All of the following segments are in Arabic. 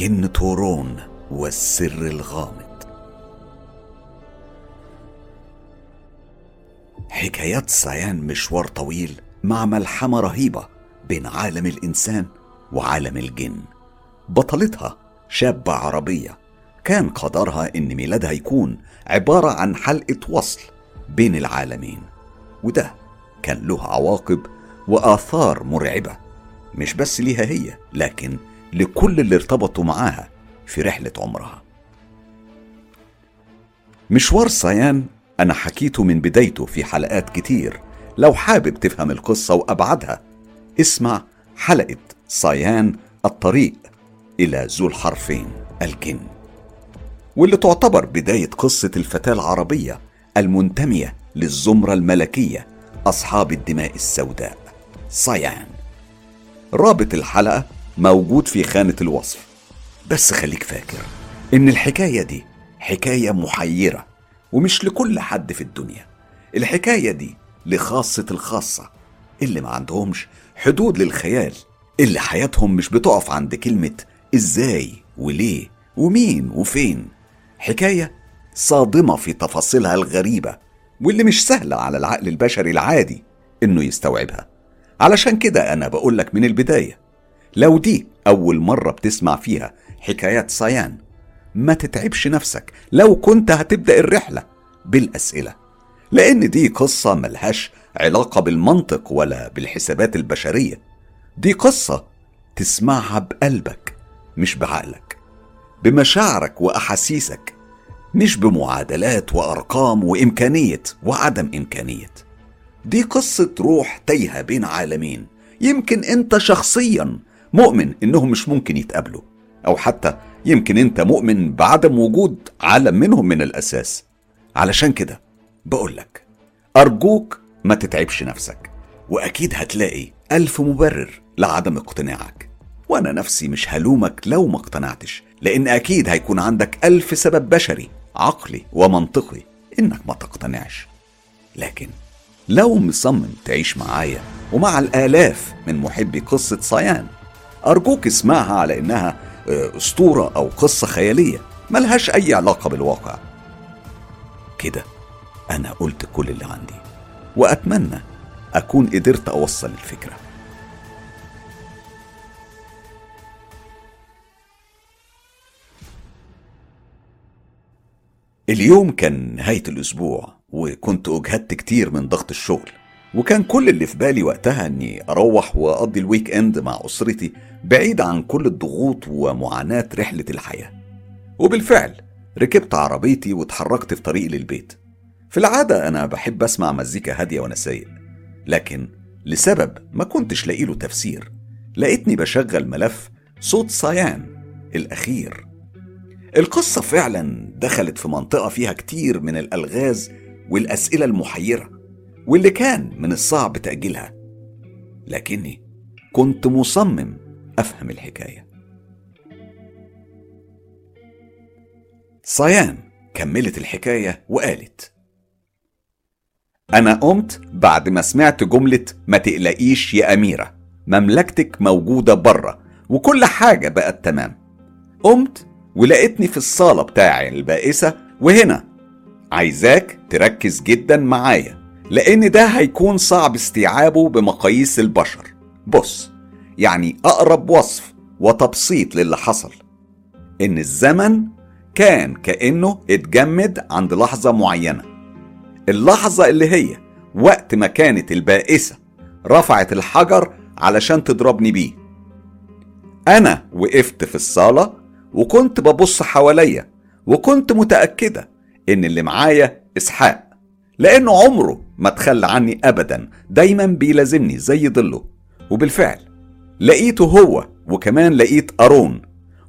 الجن تورون والسر الغامض. حكايات سيان مشوار طويل مع ملحمة رهيبة بين عالم الإنسان وعالم الجن. بطلتها شابة عربية. كان قدرها إن ميلادها يكون عبارة عن حلقة وصل بين العالمين. وده كان له عواقب وآثار مرعبة. مش بس ليها هي لكن لكل اللي ارتبطوا معاها في رحلة عمرها. مشوار صيان أنا حكيته من بدايته في حلقات كتير. لو حابب تفهم القصة وأبعادها اسمع حلقة صيان الطريق إلى ذو الحرفين الجن واللي تعتبر بداية قصة الفتاة العربية المنتمية للزمرة الملكية أصحاب الدماء السوداء صيان. رابط الحلقة موجود في خانة الوصف. بس خليك فاكر إن الحكاية دي حكاية محيرة ومش لكل حد في الدنيا. الحكاية دي لخاصة الخاصة اللي ما عندهمش حدود للخيال اللي حياتهم مش بتقف عند كلمة إزاي وليه ومين وفين. حكاية صادمة في تفاصيلها الغريبة واللي مش سهلة على العقل البشري العادي إنه يستوعبها. علشان كده أنا بقولك من البداية لو دي أول مرة بتسمع فيها حكايات صيان ما تتعبش نفسك. لو كنت هتبدأ الرحلة بالأسئلة لأن دي قصة ملهاش علاقة بالمنطق ولا بالحسابات البشرية. دي قصة تسمعها بقلبك مش بعقلك بمشاعرك وأحاسيسك مش بمعادلات وأرقام وإمكانية وعدم إمكانية. دي قصة روح تايهة بين عالمين يمكن أنت شخصيا مؤمن إنهم مش ممكن يتقابلوا أو حتى يمكن أنت مؤمن بعدم وجود عالم منهم من الأساس. علشان كده بقولك أرجوك ما تتعبش نفسك وأكيد هتلاقي ألف مبرر لعدم اقتناعك. وأنا نفسي مش هلومك لو ما اقتنعتش لأن أكيد هيكون عندك ألف سبب بشري عقلي ومنطقي إنك ما تقتنعش. لكن لو مصمم تعيش معايا ومع الآلاف من محبي قصة صيان أرجوك اسمعها على إنها آه، أسطورة أو قصة خيالية ملهاش أي علاقة بالواقع. كده أنا قلت كل اللي عندي وأتمنى أكون قدرت أوصل الفكرة. اليوم كان نهاية الأسبوع وكنت أجهدت كتير من ضغط الشغل. وكان كل اللي في بالي وقتها إني أروح وأقضي الويك إند مع أسرتي بعيد عن كل الضغوط ومعاناة رحلة الحياة. وبالفعل ركبت عربيتي واتحركت في طريقي للبيت. في العادة أنا بحب أسمع مزيكا هادية وأنا سايق لكن لسبب ما كنتش لاقي له تفسير لقيتني بشغل ملف صوت صيان الأخير. القصة فعلا دخلت في منطقة فيها كتير من الألغاز والأسئلة المحيرة. واللي كان من الصعب تأجيلها. لكني كنت مصمم أفهم الحكاية. صيان كملت الحكاية وقالت أنا قمت بعد ما سمعت جملة ما تقلقيش يا أميرة مملكتك موجودة بره وكل حاجة بقت تمام. قمت ولقيتني في الصالة بتاعي البائسة وهنا عايزاك تركز جدا معايا. لأن ده هيكون صعب استيعابه بمقاييس البشر. بص يعني أقرب وصف وتبسيط للي حصل. إن الزمن كان كأنه اتجمد عند لحظة معينة. اللحظة اللي هي وقت ما كانت البائسة رفعت الحجر علشان تضربني بيه. أنا وقفت في الصالة وكنت ببص حواليا وكنت متأكدة إن اللي معايا إسحاق. لأنه عمره ما تخلى عني أبدا دايما بيلازمني زي ظله. وبالفعل لقيته هو وكمان لقيت أرون.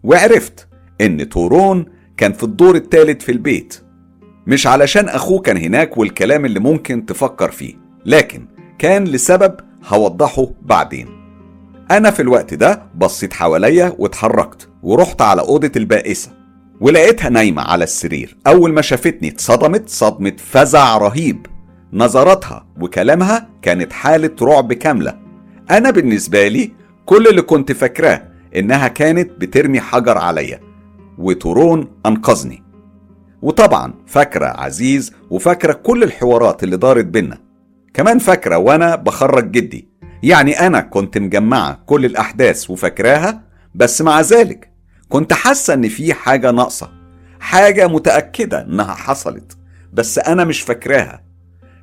وعرفت إن تورون كان في الدور الثالث في البيت. مش علشان أخوه كان هناك والكلام اللي ممكن تفكر فيه لكن كان لسبب هوضحه بعدين. أنا في الوقت ده بصيت حواليا واتحركت ورحت على أوضة البائسة. ولقيتها نايمة على السرير. أول ما شافتني اتصدمت صدمة فزع رهيب. نظراتها وكلامها كانت حالة رعب كاملة. أنا بالنسبة لي كل اللي كنت فاكراه إنها كانت بترمي حجر عليا. وتورون أنقذني. وطبعا فاكرة عزيز وفاكرة كل الحوارات اللي دارت بينا. كمان فاكرة وأنا بخرج جدي. يعني أنا كنت مجمعة كل الأحداث وفاكراها بس مع ذلك كنت حاسة إن في حاجة ناقصة حاجة متأكدة إنها حصلت بس أنا مش فاكراها.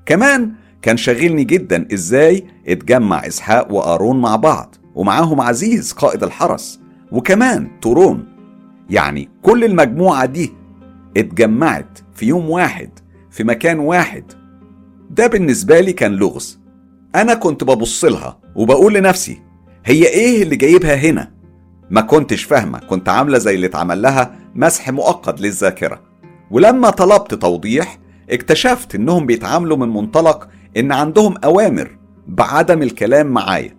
كمان كان شاغلني جدا إزاي اتجمع إسحاق وآرون مع بعض ومعاهم عزيز قائد الحرس وكمان تورون. يعني كل المجموعة دي اتجمعت في يوم واحد في مكان واحد. ده بالنسبة لي كان لغز. أنا كنت ببص لها وبقول لنفسي هي إيه اللي جايبها هنا؟ ما كنتش فاهمة كنت عاملة زي اللي اتعمل لها مسح مؤقت للذاكرة. ولما طلبت توضيح اكتشفت إنهم بيتعاملوا من منطلق إن عندهم أوامر بعدم الكلام معايا.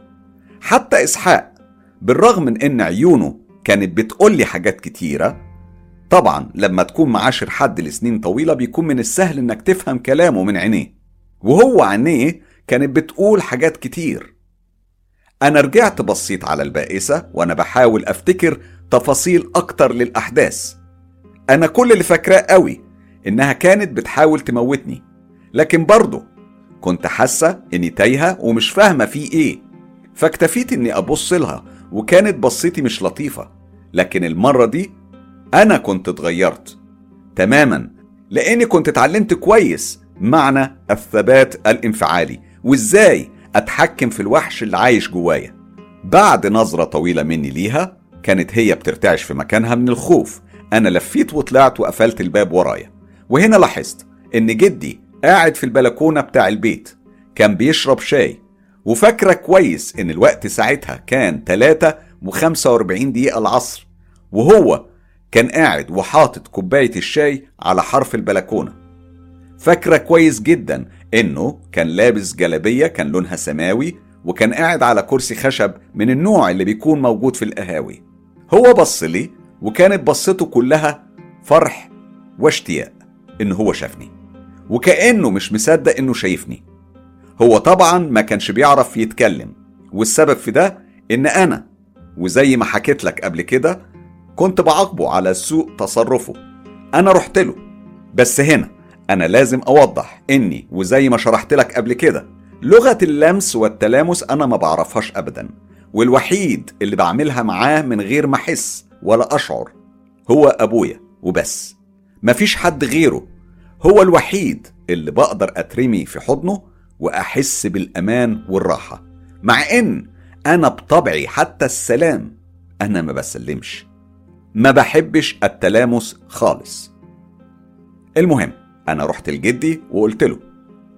حتى إسحاق بالرغم من إن عيونه كانت بتقول لي حاجات كتيرة طبعا لما تكون معاشر حد لسنين طويلة بيكون من السهل إنك تفهم كلامه من عينيه. وهو عينيه كانت بتقول حاجات كتير. أنا رجعت بصيت على البائسة وأنا بحاول أفتكر تفاصيل أكتر للأحداث. أنا كل اللي فاكراه قوي إنها كانت بتحاول تموتني لكن برضه كنت حاسة إني تايهة ومش فاهمة في إيه. فاكتفيت إني أبص لها وكانت بصيتي مش لطيفة لكن المرة دي أنا كنت اتغيرت تماما لأني كنت اتعلمت كويس معنى الثبات الانفعالي وإزاي أتحكم في الوحش اللي عايش جوايا. بعد نظرة طويلة مني ليها كانت هي بترتعش في مكانها من الخوف. أنا لفيت وطلعت وقفلت الباب ورايا. وهنا لاحظت إن جدي قاعد في البلكونة بتاع البيت. كان بيشرب شاي. وفاكرة كويس إن الوقت ساعتها كان 3 و45 دقيقة العصر. وهو كان قاعد وحاطط كوباية الشاي على حرف البلكونة. فاكرة كويس جدا إنه كان لابس جلابية كان لونها سماوي وكان قاعد على كرسي خشب من النوع اللي بيكون موجود في القهاوي. هو بص لي وكانت بصته كلها فرح واشتياق إن هو شافني. وكأنه مش مصدق إنه شايفني. هو طبعا ما كانش بيعرف يتكلم. والسبب في ده إن أنا وزي ما حكيت لك قبل كده كنت بعاقبه على سوء تصرفه. أنا رحت له. بس هنا أنا لازم أوضح إني وزي ما شرحت لك قبل كده لغة اللمس والتلامس أنا ما بعرفهاش أبدا والوحيد اللي بعملها معاه من غير ما أحس ولا أشعر هو أبويا وبس. مفيش حد غيره هو الوحيد اللي بقدر أترمي في حضنه وأحس بالأمان والراحة مع إن أنا بطبعي حتى السلام أنا ما بسلمش. ما بحبش التلامس خالص. المهم أنا رحت لجدي وقلت له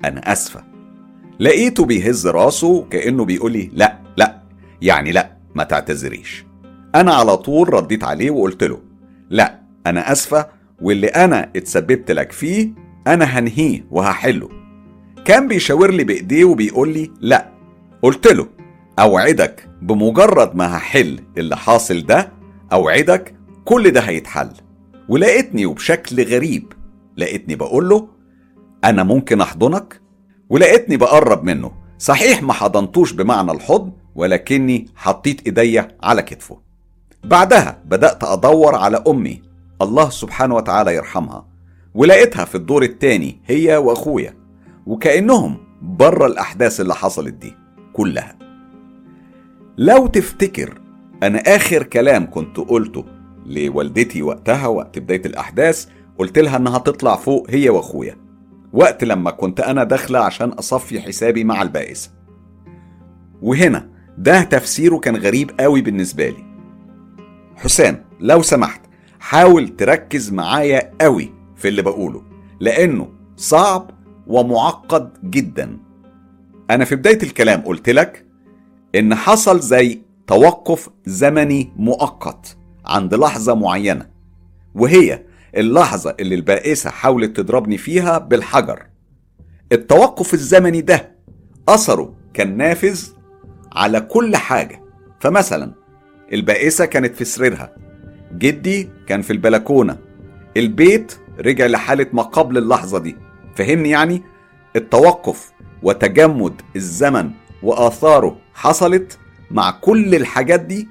أنا أسفة. لقيته بيهز راسه كأنه بيقول لي لا لا يعني لا ما تعتذريش. أنا على طول رديت عليه وقلت له لا أنا أسفة واللي أنا اتسببت لك فيه أنا هنهيه وهحله. كان بيشاور لي بإيديه وبيقول لي لا. قلت له أوعدك بمجرد ما هحل اللي حاصل ده أوعدك كل ده هيتحل. ولقيتني وبشكل غريب لقيتني بقول له أنا ممكن أحضنك؟ ولقيتني بقرب منه. صحيح ما حضنتوش بمعنى الحضن ولكني حطيت إيديا على كتفه. بعدها بدأت أدور على أمي الله سبحانه وتعالى يرحمها. ولقيتها في الدور التاني هي وأخويا. وكأنهم بره الأحداث اللي حصلت دي كلها. لو تفتكر أنا آخر كلام كنت قلته لوالدتي وقتها وقت بداية الأحداث قلت لها إنها تطلع فوق هي وأخويا. وقت لما كنت أنا داخلة عشان أصفي حسابي مع البائسة وهنا ده تفسيره كان غريب قوي بالنسبة لي. حسام لو سمحت حاول تركز معايا قوي في اللي بقوله لأنه صعب ومعقد جدا. أنا في بداية الكلام قلت لك إن حصل زي توقف زمني مؤقت عند لحظة معينة وهي اللحظة اللي البائسة حاولت تضربني فيها بالحجر. التوقف الزمني ده أثره كان نافذ على كل حاجة. فمثلا البائسة كانت في سريرها. جدي كان في البلكونة. البيت رجع لحالة ما قبل اللحظة دي. فهمني يعني؟ التوقف وتجمد الزمن وآثاره حصلت مع كل الحاجات دي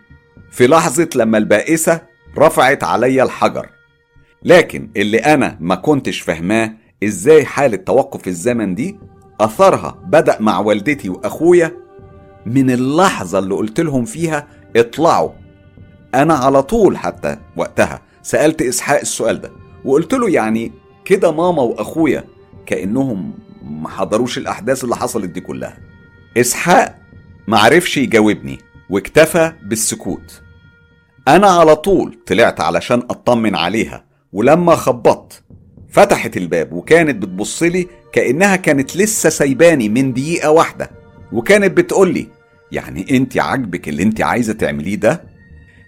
في لحظة لما البائسة رفعت عليا الحجر. لكن اللي أنا ما كنتش فهماه إزاي حالة توقف الزمن دي أثرها بدأ مع والدتي وأخويا من اللحظة اللي قلت لهم فيها اطلعوا. أنا على طول حتى وقتها سألت إسحاق السؤال ده وقلت له يعني كده ماما وأخويا كأنهم ما حضروش الأحداث اللي حصلت دي كلها. إسحاق معرفش يجاوبني واكتفى بالسكوت. أنا على طول طلعت علشان أطمن عليها. ولما خبطت فتحت الباب وكانت بتبصلي كأنها كانت لسه سايباني من دقيقة واحدة. وكانت بتقولي يعني انت عاجبك اللي انت عايزة تعمليه ده؟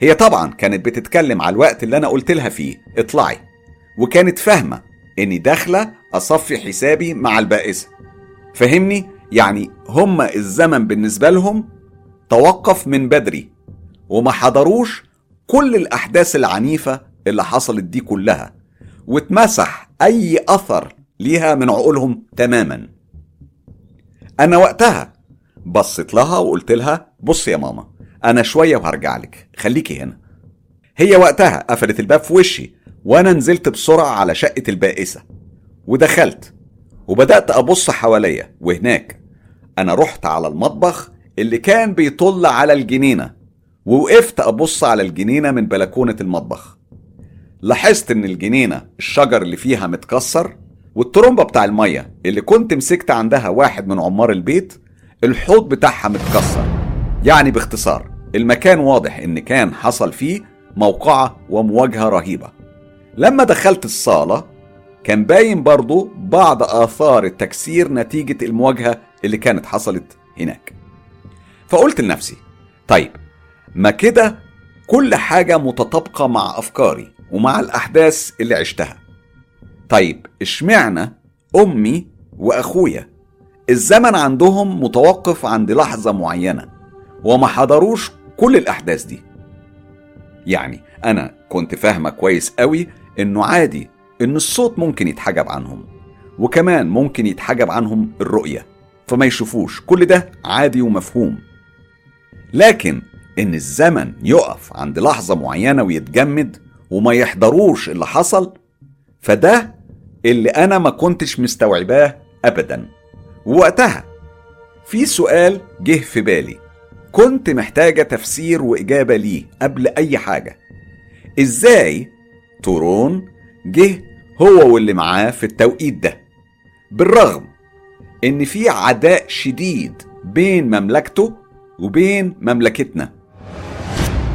هي طبعا كانت بتتكلم على الوقت اللي أنا قلت لها فيه اطلعي. وكانت فاهمة إني داخلة أصفي حسابي مع البائسة. فهمني؟ يعني هما الزمن بالنسبة لهم توقف من بدري. وما حضروش كل الأحداث العنيفة اللي حصلت دي كلها واتمسح أي أثر ليها من عقولهم تماما. أنا وقتها بصيت لها وقلت لها بص يا ماما أنا شوية وهرجع لك خليكي هنا. هي وقتها قفلت الباب في وشي وأنا نزلت بسرعة على شقة البائسة ودخلت وبدأت أبص حواليا وهناك أنا رحت على المطبخ اللي كان بيطل على الجنينة ووقفت أبص على الجنينة من بلكونة المطبخ. لاحظت إن الجنينة الشجر اللي فيها متكسر والترمبة بتاع المية اللي كنت مسكت عندها واحد من عمار البيت الحوض بتاعها متكسر. يعني باختصار المكان واضح إن كان حصل فيه موقعة ومواجهة رهيبة. لما دخلت الصالة كان باين برضو بعض آثار التكسير نتيجة المواجهة اللي كانت حصلت هناك. فقلت لنفسي طيب ما كده كل حاجة متطابقة مع أفكاري ومع الأحداث اللي عشتها. طيب اشمعنى أمي وأخويا؟ الزمن عندهم متوقف عند لحظة معينة وما حضروش كل الأحداث دي. يعني أنا كنت فاهمة كويس قوي إنه عادي إن الصوت ممكن يتحجب عنهم وكمان ممكن يتحجب عنهم الرؤية فما يشوفوش. كل ده عادي ومفهوم. لكن إن الزمن يقف عند لحظة معينة ويتجمد وما يحضروش اللي حصل فده اللي أنا ما كنتش مستوعباه ابدا. ووقتها في سؤال جه في بالي. كنت محتاجة تفسير وإجابة ليه قبل أي حاجة. إزاي تورون جه هو واللي معاه في التوقيت ده؟ بالرغم إن في عداء شديد بين مملكته وبين مملكتنا.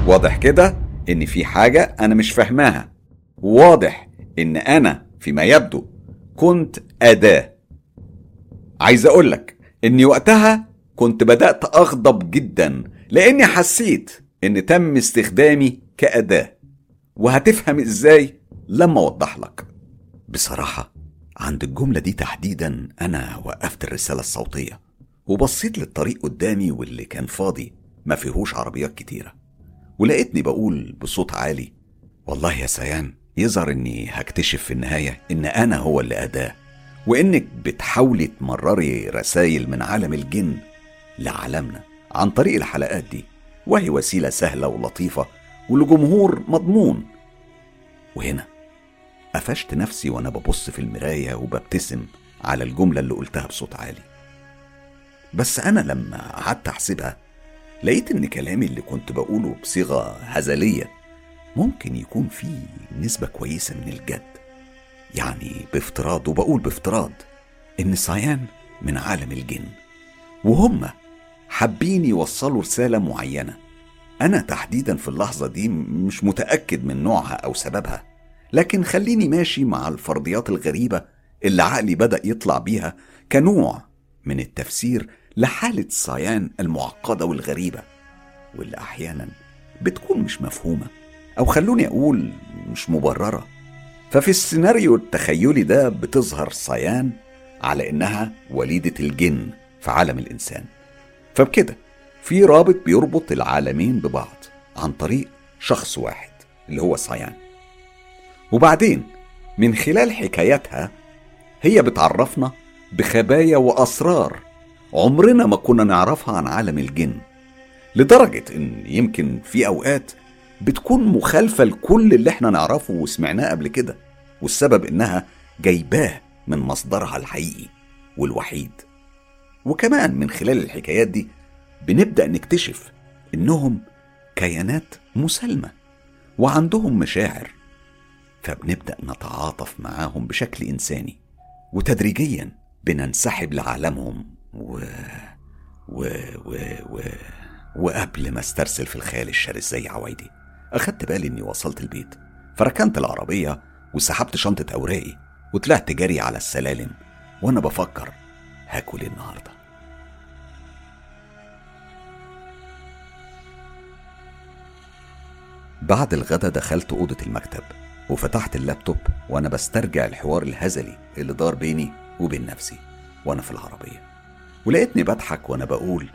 واضح كده؟ إن في حاجة أنا مش فاهماها. واضح إن أنا فيما يبدو كنت أداة. عايز أقولك إني وقتها كنت بدأت أغضب جدا لأني حسيت إن تم استخدامي كأداة. وهتفهم إزاي لما أوضح لك. بصراحة عند الجملة دي تحديدا أنا وقفت الرسالة الصوتية وبصيت للطريق قدامي واللي كان فاضي ما فيهوش عربيات كتيرة. ولقيتني بقول بصوت عالي والله يا سيان يظهر إني هكتشف في النهاية إن أنا هو اللي أداه وإنك بتحاولي تمرري رسائل من عالم الجن لعالمنا عن طريق الحلقات دي وهي وسيلة سهلة ولطيفة ولجمهور مضمون. وهنا قفشت نفسي وأنا ببص في المراية وببتسم على الجملة اللي قلتها بصوت عالي. بس أنا لما قعدت أحسبها لقيت إن كلامي اللي كنت بقوله بصيغة هزلية ممكن يكون فيه نسبة كويسة من الجد. يعني بافتراض وبقول بافتراض إن صيان من عالم الجن وهم حابين يوصلوا رسالة معينة. أنا تحديدا في اللحظة دي مش متأكد من نوعها أو سببها لكن خليني ماشي مع الفرضيات الغريبة اللي عقلي بدأ يطلع بيها كنوع من التفسير لحالة صيان المعقدة والغريبة واللي أحيانا بتكون مش مفهومة أو خلوني أقول مش مبررة. ففي السيناريو التخيلي ده بتظهر صيان على إنها وليدة الجن في عالم الإنسان. فبكده في رابط بيربط العالمين ببعض عن طريق شخص واحد اللي هو صيان. وبعدين من خلال حكاياتها هي بتعرفنا بخبايا وأسرار عمرنا ما كنا نعرفها عن عالم الجن لدرجة إن يمكن في أوقات بتكون مخالفة لكل اللي إحنا نعرفه وسمعناه قبل كده والسبب إنها جايباه من مصدرها الحقيقي والوحيد. وكمان من خلال الحكايات دي بنبدأ نكتشف إنهم كيانات مسالمة وعندهم مشاعر فبنبدأ نتعاطف معاهم بشكل إنساني وتدريجيا بننسحب لعالمهم. و... و... و... و... وقبل ما استرسل في الخيال الشرس زي عوايدي أخدت بالي إني وصلت البيت فركنت العربية وسحبت شنطة أوراقي وطلعت جري على السلالم وأنا بفكر هاكل إيه النهارده. بعد الغدا دخلت أوضة المكتب وفتحت اللابتوب وأنا بسترجع الحوار الهزلي اللي دار بيني وبين نفسي وأنا في العربية. ولقيتني بضحك وأنا بقول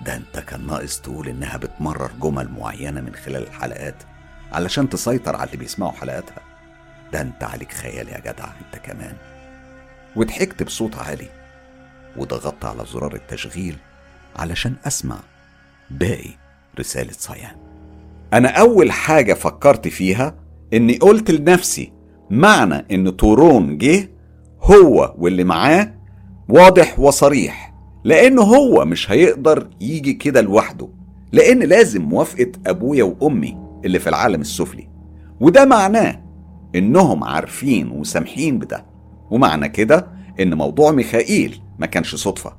ده أنت كان ناقص تقول إنها بتمرر جمل معينة من خلال الحلقات علشان تسيطر على اللي بيسمعوا حلقاتها. ده أنت عليك خيال يا جدع أنت كمان. وضحكت بصوت عالي وضغطت على زرار التشغيل علشان أسمع باقي رسالة صيان. أنا أول حاجة فكرت فيها إني قلت لنفسي معنى إن تورون جه هو واللي معاه واضح وصريح. لأنه هو مش هيقدر يجي كده لوحده لأن لازم موافقة أبويا وأمي اللي في العالم السفلي. وده معناه إنهم عارفين وسامحين بده. ومعنى كده إن موضوع ميخائيل ما كانش صدفة.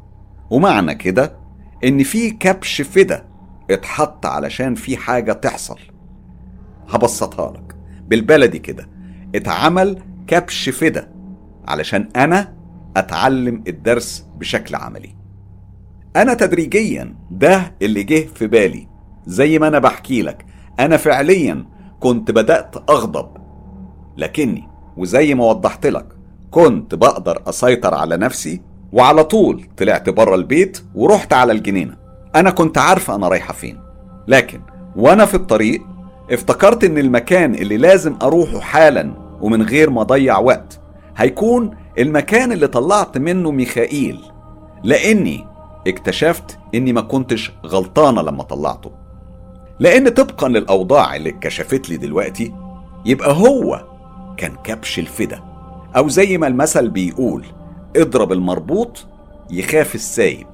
ومعنى كده إن في كبش فدا اتحط علشان في حاجة تحصل. هبسطها لك. بالبلدي كده اتعمل كبش فدا علشان أنا أتعلم الدرس بشكل عملي. أنا تدريجيا ده اللي جه في بالي زي ما أنا بحكي لك. أنا فعليا كنت بدأت أغضب. لكني وزي ما وضحت لك كنت بقدر أسيطر على نفسي وعلى طول طلعت بره البيت ورحت على الجنينة. أنا كنت عارفة أنا رايحة فين. لكن وأنا في الطريق افتكرت إن المكان اللي لازم أروحه حالا ومن غير ما أضيع وقت هيكون المكان اللي طلعت منه ميخائيل. لأني اكتشفت إني ما كنتش غلطانة لما طلعته. لأن طبقا للأوضاع اللي اتكشفت لي دلوقتي يبقى هو كان كبش الفدا. أو زي ما المثل بيقول اضرب المربوط يخاف السايب.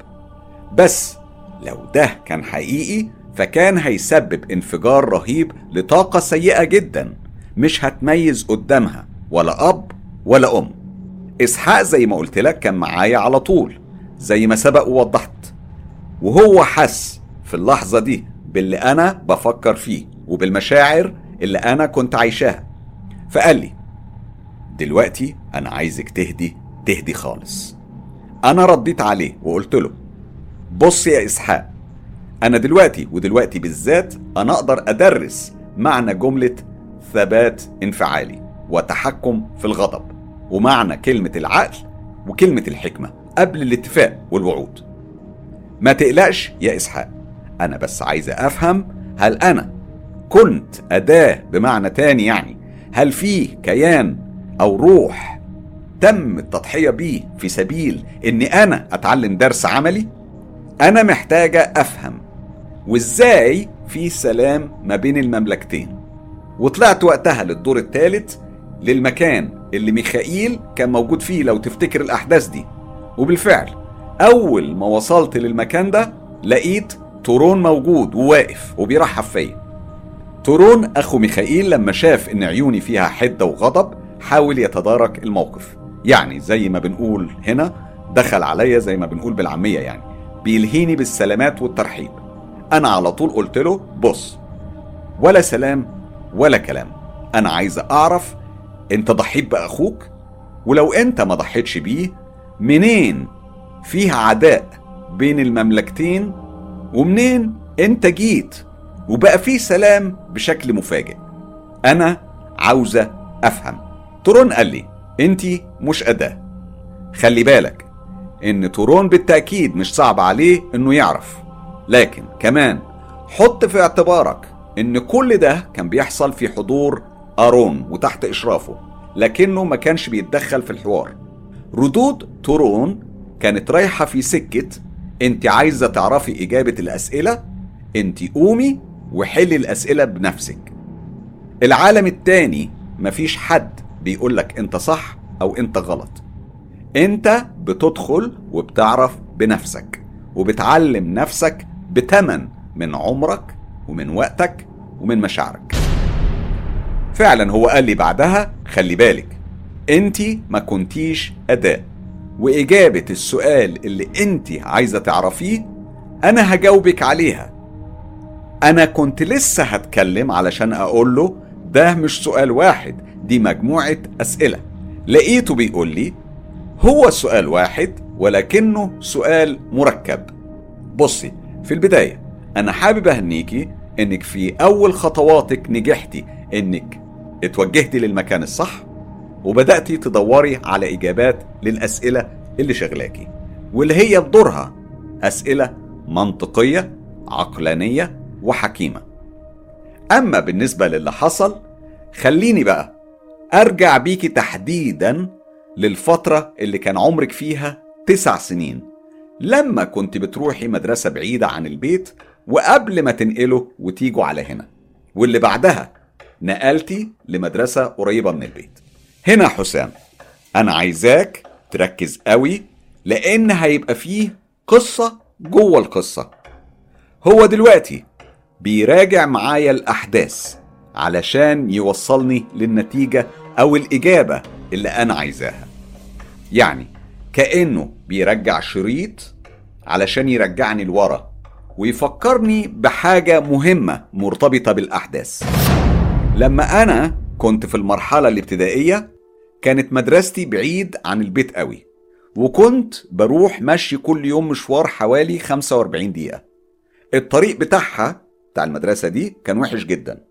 بس لو ده كان حقيقي فكان هيسبب انفجار رهيب لطاقة سيئة جدا مش هتميز قدامها ولا أب ولا أم. إسحاق زي ما قلت لك كان معايا على طول. زي ما سبق ووضحت. وهو حس في اللحظة دي باللي أنا بفكر فيه وبالمشاعر اللي أنا كنت عايشاها. فقال لي دلوقتي أنا عايزك تهدي تهدي خالص. أنا رديت عليه وقلت له بص يا إسحاق أنا دلوقتي ودلوقتي بالذات أنا أقدر أدرس معنى جملة ثبات انفعالي وتحكم في الغضب ومعنى كلمة العقل وكلمة الحكمة. قبل الاتفاق والوعود. ما تقلقش يا إسحاق أنا بس عايز أفهم هل أنا كنت أداة بمعنى تاني يعني؟ هل في كيان أو روح تم التضحية بيه في سبيل إني أنا أتعلم درس عملي؟ أنا محتاجة أفهم وإزاي في سلام ما بين المملكتين. وطلعت وقتها للدور الثالث للمكان اللي ميخائيل كان موجود فيه لو تفتكر الأحداث دي. وبالفعل أول ما وصلت للمكان ده لقيت تورون موجود وواقف وبيرحب فيا. تورون أخو ميخائيل لما شاف إن عيوني فيها حدة وغضب حاول يتدارك الموقف. يعني زي ما بنقول هنا دخل عليا زي ما بنقول بالعامية يعني. بيلهيني بالسلامات والترحيب. أنا على طول قلت له بص ولا سلام ولا كلام. أنا عايز أعرف أنت ضحيت بأخوك؟ ولو أنت ما ضحيتش بيه منين فيها عداء بين المملكتين؟ ومنين أنت جيت وبقى فيه سلام بشكل مفاجئ؟ أنا عاوزة أفهم. تورون قال لي أنت مش أداة. خلي بالك إن تورون بالتأكيد مش صعب عليه إنه يعرف. لكن كمان حط في اعتبارك إن كل ده كان بيحصل في حضور أرون وتحت إشرافه لكنه ما كانش بيتدخل في الحوار. ردود تورون كانت رايحة في سكة انت عايزة تعرفي إجابة الأسئلة انت قومي وحلي الأسئلة بنفسك. العالم التاني مفيش حد بيقولك انت صح أو انت غلط. انت بتدخل وبتعرف بنفسك وبتعلم نفسك بتمن من عمرك ومن وقتك ومن مشاعرك. فعلا هو قال لي بعدها خلي بالك انت ما كنتيش اداة وإجابة السؤال اللي انت عايزة تعرفيه أنا هجاوبك عليها. أنا كنت لسه هتكلم علشان أقول له ده مش سؤال واحد دي مجموعة أسئلة. لقيته بيقول لي هو سؤال واحد ولكنه سؤال مركب. بصي في البداية أنا حابب أهنيكي إنك في أول خطواتك نجحتي إنك اتوجهتي للمكان الصح وبدأتي تدوري على إجابات للأسئلة اللي شغلاكي واللي هي بدورها أسئلة منطقية عقلانية وحكيمة. أما بالنسبة للي حصل خليني بقى أرجع بيكي تحديدا للفترة اللي كان عمرك فيها تسع سنين. لما كنت بتروحي مدرسة بعيدة عن البيت وقبل ما تنقلوا وتيجوا على هنا واللي بعدها نقلتي لمدرسة قريبة من البيت. هنا حسام أنا عايزاك تركز قوي لأن هيبقى فيه قصة جوه القصة. هو دلوقتي بيراجع معايا الأحداث علشان يوصلني للنتيجة أو الإجابة اللي أنا عايزاها. يعني كأنه بيرجع شريط علشان يرجعني لورا ويفكرني بحاجة مهمة مرتبطة بالأحداث. لما أنا كنت في المرحلة الابتدائية كانت مدرستي بعيد عن البيت قوي وكنت بروح مشي كل يوم مشوار حوالي 45 دقيقة. الطريق بتاعها بتاع المدرسة دي كان وحش جدا.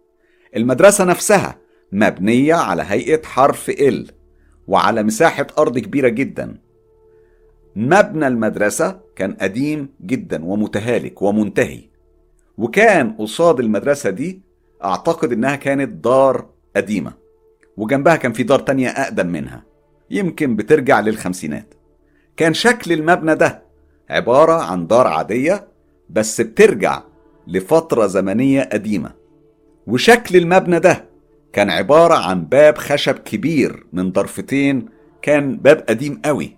المدرسة نفسها مبنية على هيئة حرف ال وعلى مساحة أرض كبيرة جدا. مبنى المدرسة كان قديم جدا ومتهالك ومنتهي وكان قصاد المدرسة دي أعتقد إنها كانت دار قديمة. وجنبها كان في دار تانية أقدم منها. يمكن بترجع للخمسينات. كان شكل المبنى ده عبارة عن دار عادية بس بترجع لفترة زمنية قديمة. وشكل المبنى ده كان عبارة عن باب خشب كبير من ضرفتين كان باب قديم قوي.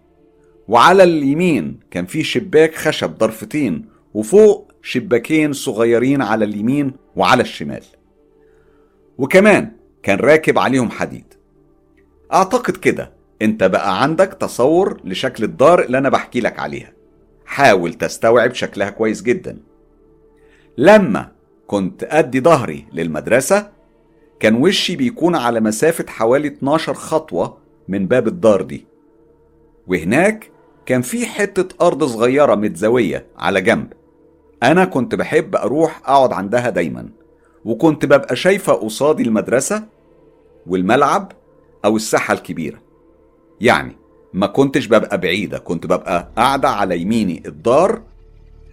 وعلى اليمين كان في شباك خشب ضرفتين وفوق شباكين صغيرين على اليمين وعلى الشمال. وكمان كان راكب عليهم حديد. أعتقد كده. أنت بقى عندك تصور لشكل الدار اللي أنا بحكي لك عليها. حاول تستوعب شكلها كويس جدا. لما كنت أدي ظهري للمدرسة كان وشي بيكون على مسافة حوالي 12 خطوة من باب الدار دي. وهناك كان في حتة أرض صغيرة متزاوية على جنب. أنا كنت بحب أروح أقعد عندها دايما. وكنت ببقى شايفة قصادي المدرسة والملعب أو الساحة الكبيرة. يعني ما كنتش ببقى بعيدة كنت ببقى قاعدة على يميني الدار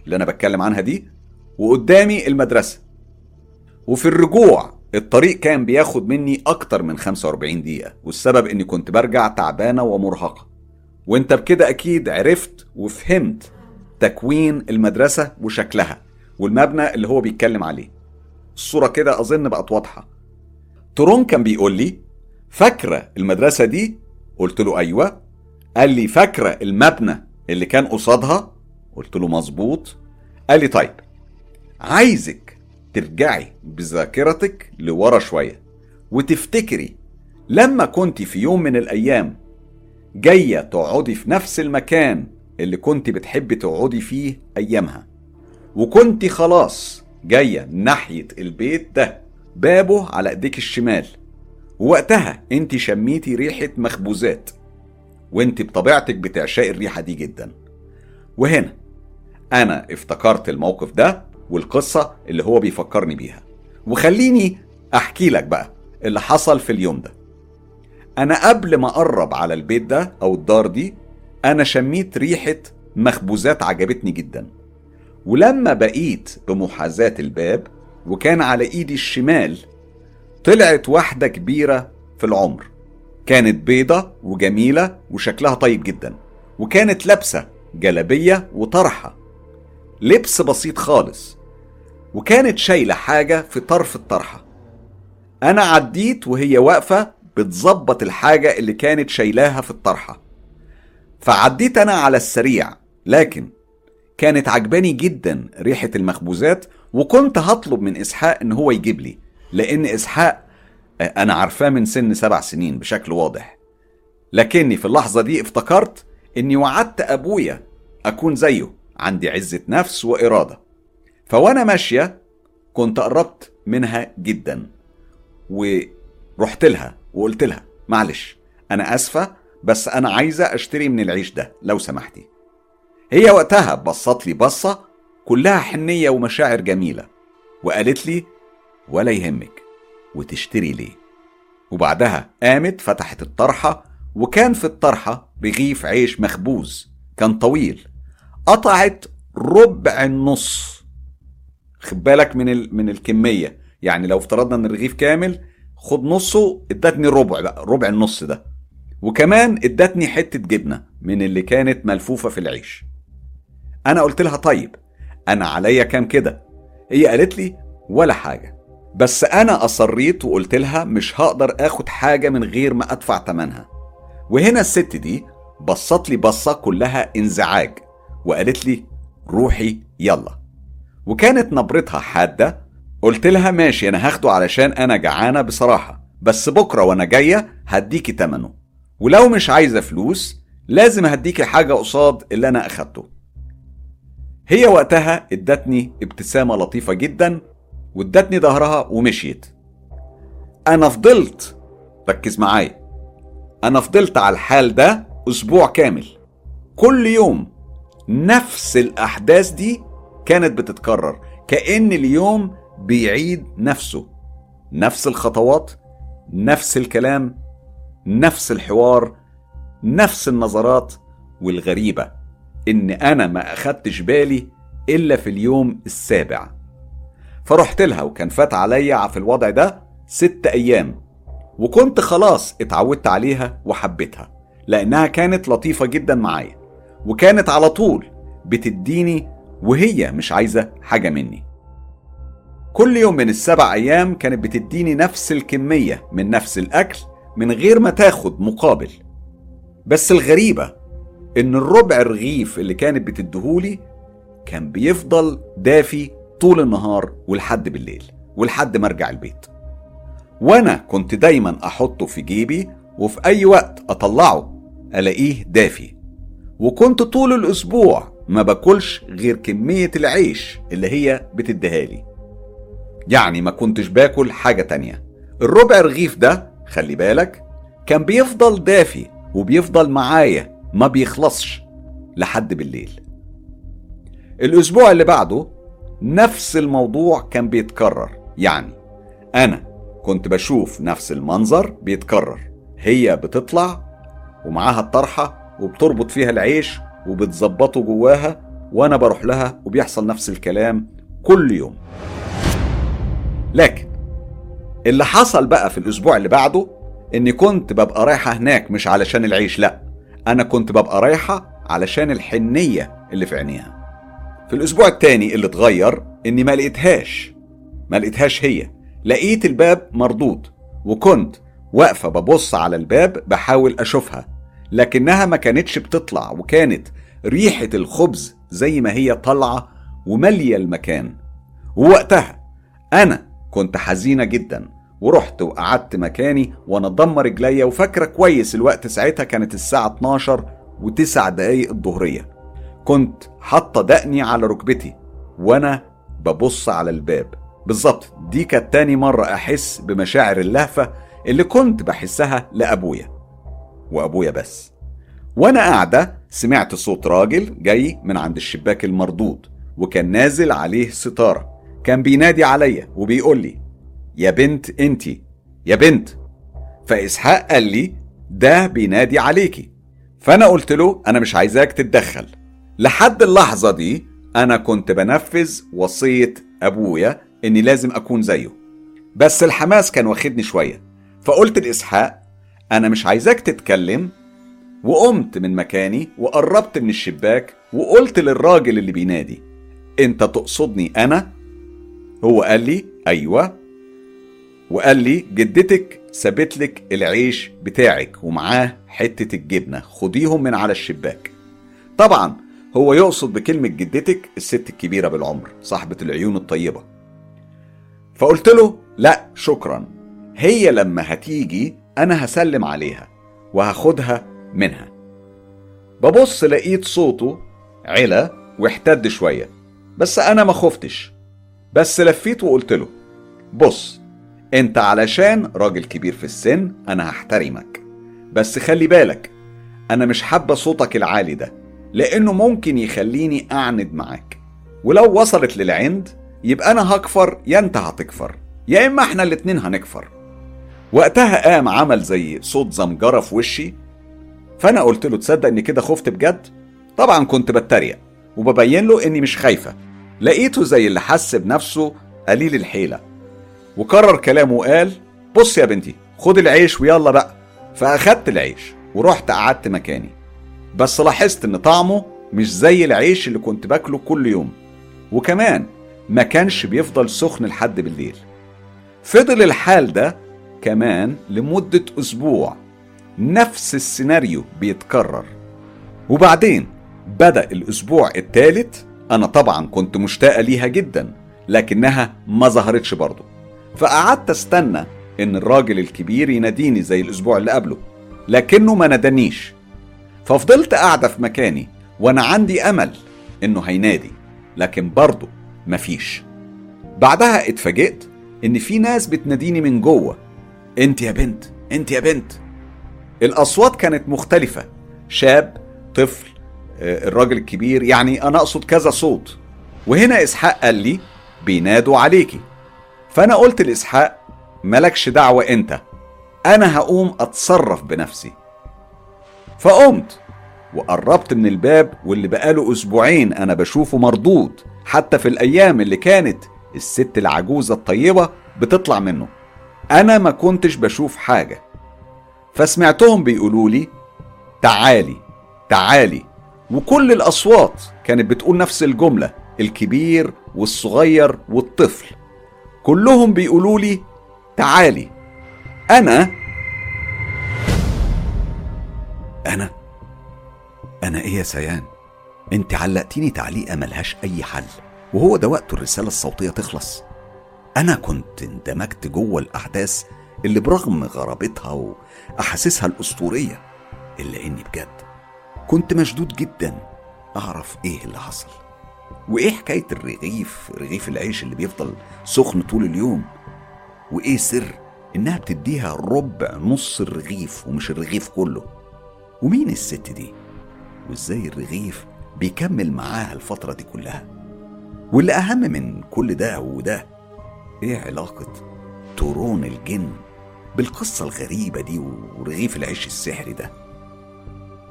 اللي أنا بتكلم عنها دي وقدامي المدرسة. وفي الرجوع الطريق كان بياخد مني أكتر من 45 دقيقة والسبب إني كنت برجع تعبانة ومرهقة. وأنت بكده أكيد عرفت وفهمت تكوين المدرسة وشكلها والمبنى اللي هو بيتكلم عليه. الصورة كده أظن بقت واضحة. ترون كان بيقول لي فاكرة المدرسة دي؟ قلت له أيوة. قال لي فاكرة المبنى اللي كان قصادها؟ قلت له مظبوط. قال لي طيب عايزك ترجعي بذاكرتك لورا شوية وتفتكري لما كنت في يوم من الأيام جاية تقعدي في نفس المكان اللي كنت بتحبي تقعدي فيه أيامها وكنت خلاص جاية ناحية البيت ده. بابه على ايديك الشمال. ووقتها انت شميتي ريحة مخبوزات. وانت بطبيعتك بتعشقي الريحة دي جدا. وهنا أنا افتكرت الموقف ده والقصة اللي هو بيفكرني بيها. وخليني أحكي لك بقى اللي حصل في اليوم ده. أنا قبل ما أقرب على البيت ده أو الدار دي أنا شميت ريحة مخبوزات عجبتني جدا. ولما بقيت بمحاذاة الباب وكان على ايدي الشمال طلعت واحدة كبيرة في العمر. كانت بيضة وجميلة وشكلها طيب جدا وكانت لابسة جلبية وطرحة. لبس بسيط خالص وكانت شايلة حاجة في طرف الطرحة. أنا عديت وهي واقفة بتظبط الحاجة اللي كانت شايلاها في الطرحة. فعديت أنا على السريع لكن كانت عجباني جدا ريحة المخبوزات وكنت هطلب من إسحاق إن هو يجيب لي لأن إسحاق أنا عارفاه من سن سبع سنين بشكل واضح. لكني في اللحظة دي افتكرت إني وعدت أبويا أكون زيه عندي عزة نفس وإرادة. فوأنا ماشية كنت قربت منها جدا ورحت لها وقلت لها معلش أنا آسفة بس أنا عايزة أشتري من العيش ده لو سمحتي. هي وقتها بصت لي بصة كلها حنية ومشاعر جميلة. وقالت لي ولا يهمك وتشتري ليه؟ وبعدها قامت فتحت الطرحة وكان في الطرحة رغيف عيش مخبوز كان طويل قطعت ربع النص. خد بالك من ال... من الكمية يعني لو افترضنا إن الرغيف كامل خد نصه إدتني ربع بقى ربع النص ده. وكمان إدتني حتة جبنة من اللي كانت ملفوفة في العيش. أنا قلت لها طيب أنا عليا كام كده؟ هي قالت لي ولا حاجة. بس أنا أصريت وقلت لها مش هقدر آخد حاجة من غير ما أدفع تمنها. وهنا الست دي بصت لي بصة كلها انزعاج وقالت لي روحي يلا. وكانت نبرتها حادة قلت لها ماشي أنا هاخده علشان أنا جعانة بصراحة بس بكرة وأنا جاية هديكي تمنه. ولو مش عايزة فلوس لازم هديكي حاجة قصاد اللي أنا أخدته. هي وقتها ادتني ابتسامة لطيفة جدا وادتني ظهرها ومشيت. أنا فضلت ركز معايا أنا فضلت على الحال ده أسبوع كامل. كل يوم نفس الأحداث دي كانت بتتكرر كأن اليوم بيعيد نفسه. نفس الخطوات نفس الكلام نفس الحوار نفس النظرات والغريبة. إن أنا ما أخدتش بالي إلا في اليوم السابع. فرحت لها وكان فات عليا في الوضع ده ست أيام وكنت خلاص اتعودت عليها وحبيتها لأنها كانت لطيفة جدا معايا وكانت على طول بتديني وهي مش عايزة حاجة مني. كل يوم من السبع أيام كانت بتديني نفس الكمية من نفس الأكل من غير ما تاخد مقابل. بس الغريبة إن الربع رغيف اللي كانت بتديهولي كان بيفضل دافي طول النهار ولحد بالليل ولحد ما أرجع البيت. وأنا كنت دايما أحطه في جيبي وفي أي وقت أطلعه ألاقيه دافي. وكنت طول الأسبوع ما باكلش غير كمية العيش اللي هي بتديهالي. يعني ما كنتش باكل حاجة تانية. الربع رغيف ده خلي بالك كان بيفضل دافي وبيفضل معايا ما بيخلصش لحد بالليل. الأسبوع اللي بعده نفس الموضوع كان بيتكرر. يعني أنا كنت بشوف نفس المنظر بيتكرر. هي بتطلع ومعاها الطرحة وبتربط فيها العيش وبتظبطه جواها وأنا بروح لها وبيحصل نفس الكلام كل يوم. لكن اللي حصل بقى في الأسبوع اللي بعده إني كنت ببقى رايحة هناك مش علشان العيش لأ. أنا كنت ببقى رايحة علشان الحنية اللي في عينيها. في الأسبوع التاني اللي اتغير إني ما لقيتهاش. ما لقيتهاش هي. لقيت الباب مردود وكنت واقفة ببص على الباب بحاول أشوفها لكنها ما كانتش بتطلع وكانت ريحة الخبز زي ما هي طالعة ومالية المكان. ووقتها أنا كنت حزينة جدا. ورحت وقعدت مكاني وأنا ضم رجليا وفاكرة كويس الوقت ساعتها كانت الساعة 12 وتسع دقايق الظهرية. كنت حاطة دقني على ركبتي وأنا ببص على الباب. بالظبط دي كانت تاني مرة أحس بمشاعر اللهفة اللي كنت بحسها لأبويا وأبويا بس. وأنا قاعدة سمعت صوت راجل جاي من عند الشباك المردود وكان نازل عليه ستارة. كان بينادي عليا وبيقول لي يا بنت انتي يا بنت. فإسحاق قال لي ده بينادي عليكي. فأنا قلت له أنا مش عايزاك تتدخل. لحد اللحظة دي أنا كنت بنفذ وصية أبويا إني لازم أكون زيه. بس الحماس كان واخدني شوية. فقلت لإسحاق أنا مش عايزاك تتكلم. وقمت من مكاني وقربت من الشباك وقلت للراجل اللي بينادي أنت تقصدني أنا؟ هو قال لي أيوة. وقال لي جدتك سابت لك العيش بتاعك ومعاه حتة الجبنة خديهم من على الشباك. طبعا هو يقصد بكلمة جدتك الست الكبيرة بالعمر صاحبة العيون الطيبة. فقلت له لا شكرا. هي لما هتيجي أنا هسلم عليها وهاخدها منها. ببص لقيت صوته علا واحتد شوية بس أنا ما خفتش. بس لفيت وقلت له بص انت علشان راجل كبير في السن أنا هحترمك. بس خلي بالك أنا مش حابة صوتك العالي ده لأنه ممكن يخليني اعند معاك. ولو وصلت للعند يبقى أنا هكفر يا انت هتكفر يا اما إحنا الاتنين هنكفر. وقتها قام عمل زي صوت زمجرة في وشي فانا قلت له تصدق اني كده خفت بجد؟ طبعا كنت بتريق وببين له اني مش خايفة. لقيته زي اللي حس بنفسه قليل الحيلة. وكرر كلامه وقال بص يا بنتي خد العيش ويلا بقى. فأخدت العيش ورحت قعدت مكاني. بس لاحظت إن طعمه مش زي العيش اللي كنت باكله كل يوم. وكمان ما كانش بيفضل سخن لحد بالليل. فضل الحال ده كمان لمدة أسبوع. نفس السيناريو بيتكرر. وبعدين بدأ الأسبوع الثالث أنا طبعا كنت مشتاقة ليها جدا لكنها ما ظهرتش برضه. فقعدت استنى إن الراجل الكبير يناديني زي الأسبوع اللي قبله لكنه ما نادانيش. ففضلت قاعدة في مكاني وأنا عندي أمل إنه هينادي لكن برضه مفيش بعدها اتفاجئت إن في ناس بتناديني من جوه. أنت يا بنت أنت يا بنت. الأصوات كانت مختلفة شاب طفل آه، الراجل الكبير يعني أنا أقصد كذا صوت. وهنا إسحاق قال لي بينادوا عليكي. فأنا قلت لإسحاق ملكش دعوة أنت أنا هقوم أتصرف بنفسي. فقمت وقربت من الباب واللي بقاله أسبوعين أنا بشوفه مردود حتى في الأيام اللي كانت الست العجوزة الطيبة بتطلع منه. أنا ما كنتش بشوف حاجة. فسمعتهم بيقولوا لي تعالي تعالي. وكل الأصوات كانت بتقول نفس الجملة الكبير والصغير والطفل. كلهم بيقولوا لي تعالي. أنا؟ أنا؟ أنا إيه يا سيان؟ أنت علقتيني تعليقة ملهاش أي حل وهو ده وقت الرسالة الصوتية تخلص. أنا كنت اندمجت جوه الأحداث اللي برغم غرابتها وأحاسيسها الأسطورية إلا إني بجد كنت مشدود جدا أعرف إيه اللي حصل. وإيه حكاية الرغيف رغيف العيش اللي بيفضل سخن طول اليوم؟ وإيه سر إنها بتديها ربع نص الرغيف ومش الرغيف كله؟ ومين الست دي؟ وإزاي الرغيف بيكمل معاها الفترة دي كلها؟ واللي أهم من كل ده وده إيه علاقة تورون الجن بالقصة الغريبة دي ورغيف العيش السحري ده؟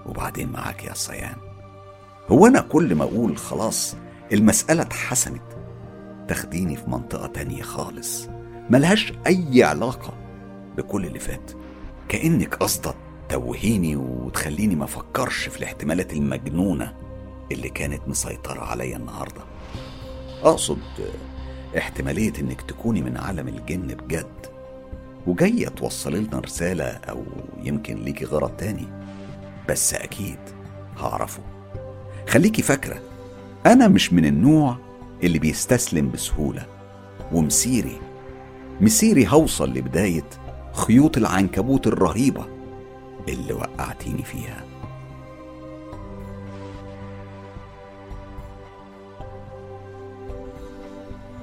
وبعدين معاك يا صيان هو أنا كل ما أقول خلاص المسألة اتحسمت تاخديني في منطقة تانية خالص. ملهاش أي علاقة بكل اللي فات. كأنك قصدك توهيني وتخليني ما أفكرش في الاحتمالات المجنونة اللي كانت مسيطرة عليا النهاردة. أقصد احتمالية إنك تكوني من عالم الجن بجد. وجاية توصلي لنا رسالة أو يمكن ليكي غرض تاني. بس أكيد هعرفه. خليكي فاكرة أنا مش من النوع اللي بيستسلم بسهولة. ومسيري مسيري هوصل لبداية خيوط العنكبوت الرهيبة اللي وقعتيني فيها.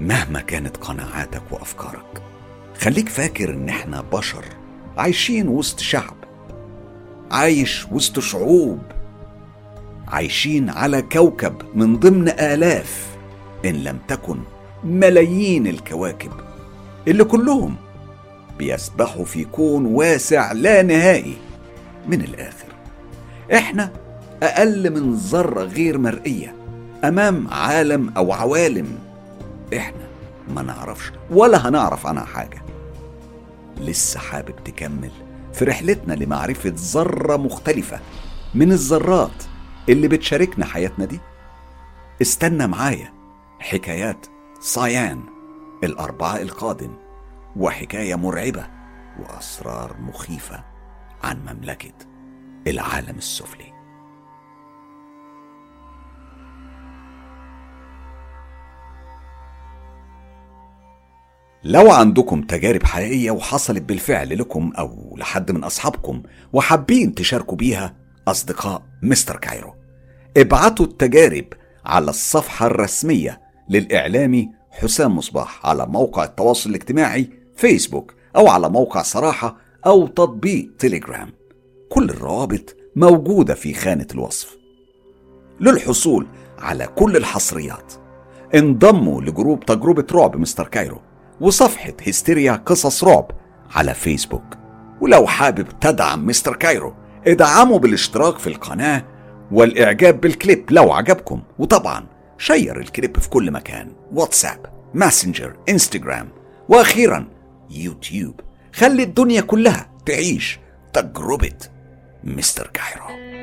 مهما كانت قناعاتك وأفكارك خليك فاكر إن إحنا بشر عايشين وسط شعب عايش وسط شعوب. عايشين على كوكب من ضمن آلاف إن لم تكن ملايين الكواكب اللي كلهم بيسبحوا في كون واسع لا نهائي من الآخر. إحنا أقل من ذرة غير مرئية أمام عالم أو عوالم إحنا ما نعرفش ولا هنعرف عنها حاجة. لسه حابب تكمل في رحلتنا لمعرفة ذرة مختلفة من الذرات اللي بتشاركنا حياتنا دي. استنى معايا. حكايات صايان الأربعاء القادم وحكاية مرعبة وأسرار مخيفة عن مملكة العالم السفلي. لو عندكم تجارب حقيقية وحصلت بالفعل لكم أو لحد من أصحابكم وحابين تشاركوا بيها أصدقاء مستر كايرو ابعتوا التجارب على الصفحة الرسمية للإعلامي حسام مصباح على موقع التواصل الاجتماعي فيسبوك أو على موقع صراحة أو تطبيق تليجرام كل الروابط موجودة في خانة الوصف. للحصول على كل الحصريات انضموا لجروب تجربة رعب مستر كايرو وصفحة هستيريا قصص رعب على فيسبوك. ولو حابب تدعم مستر كايرو ادعموا بالاشتراك في القناة والإعجاب بالكليب لو عجبكم. وطبعا share الكليب في كل مكان. واتساب ماسنجر انستجرام وأخيرا يوتيوب. خلي الدنيا كلها تعيش تجربة مستر كايرو.